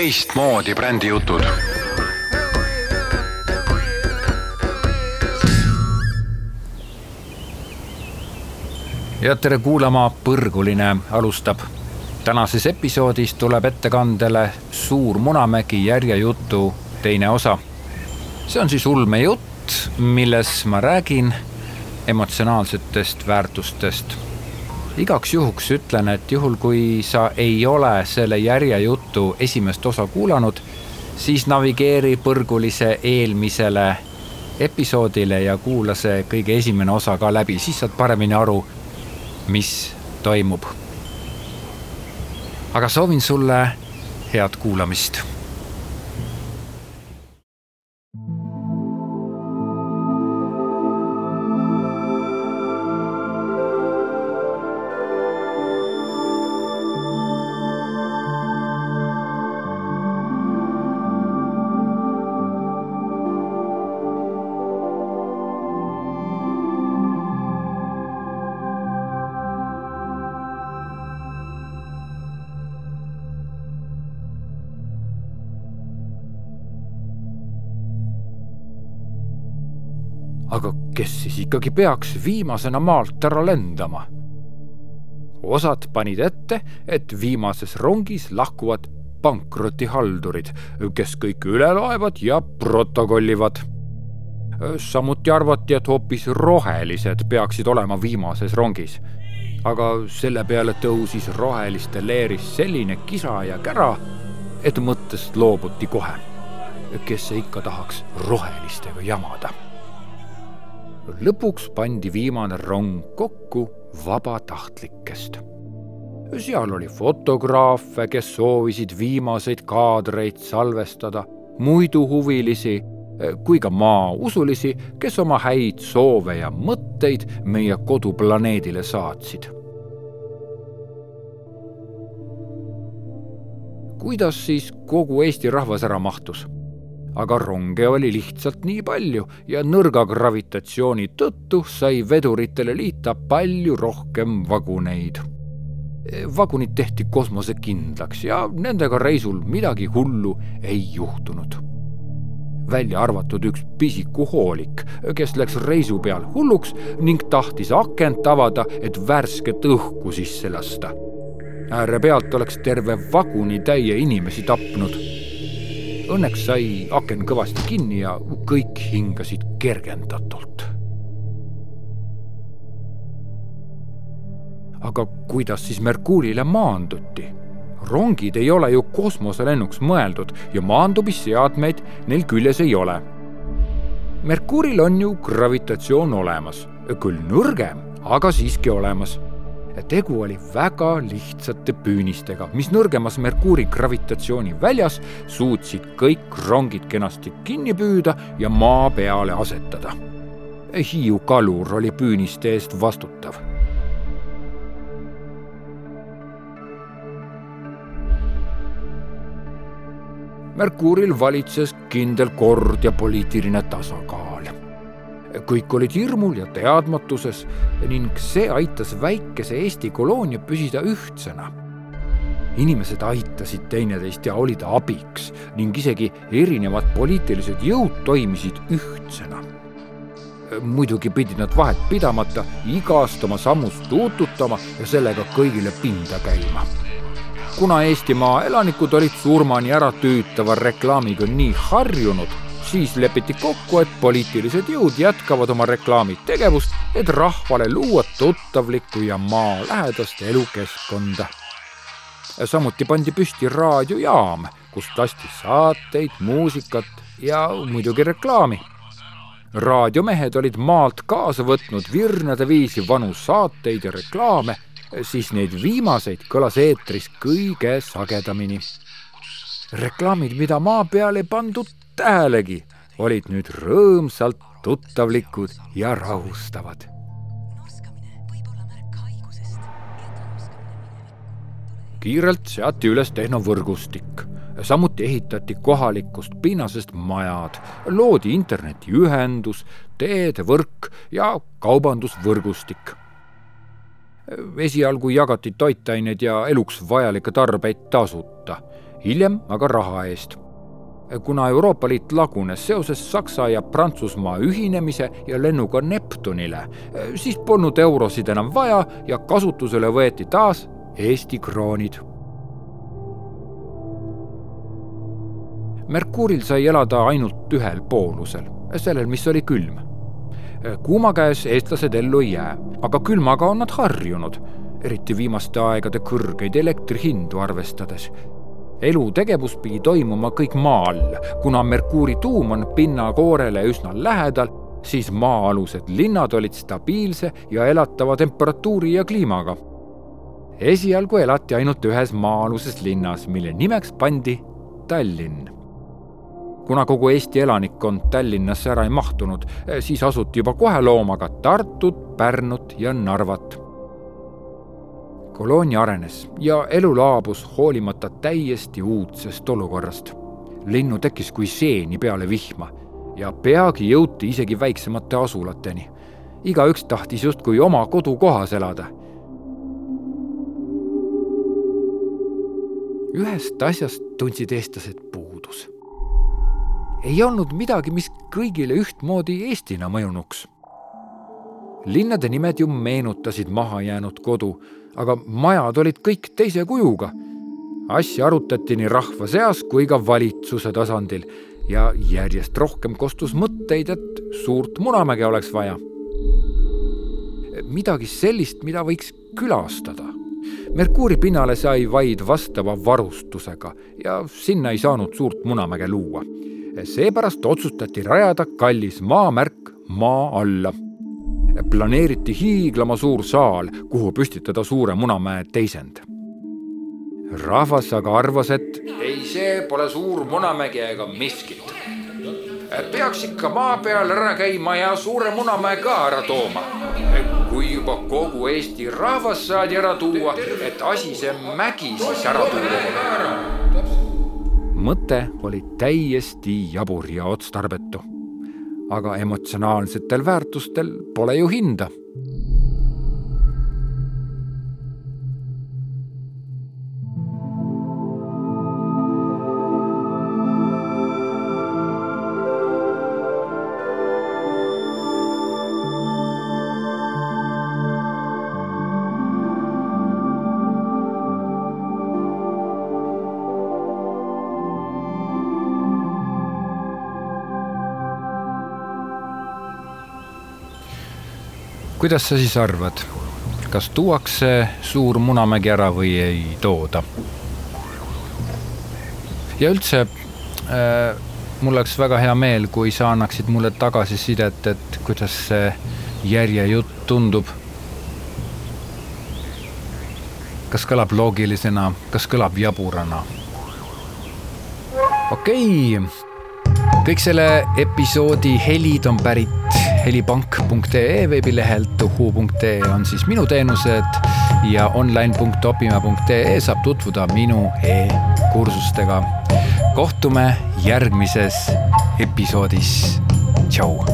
teistmoodi brändijutud. ja tere kuulama, Põrguline alustab. tänases episoodis tuleb ettekandele Suur Munamägi järjejutu teine osa. see on siis ulmejutt, milles ma räägin emotsionaalsetest väärtustest igaks juhuks ütlen, et juhul, kui sa ei ole selle järjejutu esimest osa kuulanud, siis navigeeri põrgulise eelmisele episoodile ja kuula see kõige esimene osa ka läbi, siis saad paremini aru, mis toimub. aga soovin sulle head kuulamist aga kes siis ikkagi peaks viimasena maalt ära lendama? osad panid ette, et viimases rongis lahkuvad pankrotihaldurid, kes kõik üle loevad ja protokollivad. samuti arvati, et hoopis rohelised peaksid olema viimases rongis. aga selle peale tõusis roheliste leeris selline kisa ja kära, et mõttest loobuti kohe. kes see ikka tahaks rohelistega jamada lõpuks pandi viimane rong kokku vabatahtlikest. seal oli fotograafe, kes soovisid viimaseid kaadreid salvestada, muidu huvilisi kui ka maausulisi, kes oma häid soove ja mõtteid meie koduplaneedile saatsid. kuidas siis kogu Eesti rahvas ära mahtus? Aga ronge oli lihtsalt nii palju ja nõrga gravitatsiooni tõttu sai veduritele liita palju rohkem vaguneid. vagunid tehti kosmosekindlaks ja nendega reisul midagi hullu ei juhtunud. välja arvatud üks pisiku hoolik, kes läks reisu peal hulluks ning tahtis akent avada, et värsket õhku sisse lasta. äärepealt oleks terve vagunitäie inimesi tapnud Õnneks sai aken kõvasti kinni ja kõik hingasid kergendatult. aga kuidas siis Merkuurile maanduti? rongid ei ole ju kosmoselennuks mõeldud ja maandumisseadmeid neil küljes ei ole. Merkuuril on ju gravitatsioon olemas, küll nõrgem, aga siiski olemas tegu oli väga lihtsate püünistega, mis nõrgemas Merkuuri gravitatsiooni väljas suutsid kõik rongid kenasti kinni püüda ja maa peale asetada. Hiiu kalur oli püüniste eest vastutav Merkuuril valitses kindel kord ja poliitiline tasakaal kõik olid hirmul ja teadmatuses ning see aitas väikese Eesti koloonia püsida ühtsena. inimesed aitasid teineteist ja olid abiks ning isegi erinevad poliitilised jõud toimisid ühtsena. muidugi pidid nad vahet pidamata igast oma sammust tuututama ja sellega kõigile pinda käima kuna Eestimaa elanikud olid surmani ära tüütava reklaamiga nii harjunud, siis lepiti kokku, et poliitilised jõud jätkavad oma reklaamitegevust, et rahvale luua tuttavlikku ja maalähedast elukeskkonda. samuti pandi püsti raadiojaam, kust lasti saateid, muusikat ja muidugi reklaami. raadiomehed olid maalt kaasa võtnud virnade viisi vanu saateid ja reklaame, siis neid viimaseid kõlas eetris kõige sagedamini reklaamid, mida maa peal ei pandud tähelegi, olid nüüd rõõmsalt tuttavlikud ja rahustavad. kiirelt seati üles tehnovõrgustik, samuti ehitati kohalikust pinnasest majad, loodi internetiühendus, teedevõrk ja kaubandusvõrgustik. Esialgu jagati toitained ja eluks vajalikke tarbeid tasuta. Hiljem aga raha eest kuna Euroopa Liit lagunes seoses Saksa ja Prantsusmaa ühinemise ja lennuga Neptunile, siis polnud eurosid enam vaja ja kasutusele võeti taas Eesti kroonid. Merkuuril sai elada ainult ühel poolusel, sellel, mis oli külm. kuuma käes eestlased ellu ei jää, aga külmaga on nad harjunud, eriti viimaste aegade kõrgeid elektrihindu arvestades elutegevus pidi toimuma kõik maa all, kuna Merkuuri tuum on pinnakoorele üsna lähedal, siis maa-alused linnad olid stabiilse ja elatava temperatuuri ja kliimaga. esialgu elati ainult ühes maa-aluses linnas, mille nimeks pandi Tallinn. kuna kogu Eesti elanikkond Tallinnasse ära ei mahtunud, siis asuti juba kohe looma ka Tartut, Pärnut ja Narvat koloonia arenes ja elu laabus hoolimata täiesti uudsest olukorrast. linnu tekkis kui seeni peale vihma ja peagi jõuti isegi väiksemate asulateni. igaüks tahtis justkui oma kodukohas elada. ühest asjast tundsid eestlased puudus. ei olnud midagi, mis kõigile ühtmoodi Eestina mõjunuks linnade nimed ju meenutasid mahajäänud kodu aga majad olid kõik teise kujuga. asja arutati nii rahva seas kui ka valitsuse tasandil ja järjest rohkem kostus mõtteid, et suurt Munamäge oleks vaja. midagi sellist, mida võiks külastada. Merkuuri pinnale sai vaid vastava varustusega ja sinna ei saanud suurt Munamäge luua. seepärast otsustati rajada kallis maamärk maa alla planeeriti hiiglama suur saal, kuhu püstitada Suure Munamäe teisend. rahvas aga arvas, et ei, see pole Suur Munamägi ega miskit. peaks ikka maa peal ära käima ja Suure Munamäe ka ära tooma. kui juba kogu Eesti rahvas saadi ära tuua, et asi see mägi siis ära tuua. mõte oli täiesti jabur ja otstarbetu aga emotsionaalsetel väärtustel pole ju hinda kuidas sa siis arvad, kas tuuakse suur Munamägi ära või ei tooda? ja üldse äh, mul oleks väga hea meel, kui sa annaksid mulle tagasisidet, et kuidas see järjejutt tundub. kas kõlab loogilisena, kas kõlab jaburana? okei okay., kõik selle episoodi helid on pärit helipank.ee veebilehelt, uhu.ee on siis minu teenused ja online.opima.ee saab tutvuda minu e-kursustega. kohtume järgmises episoodis. tšau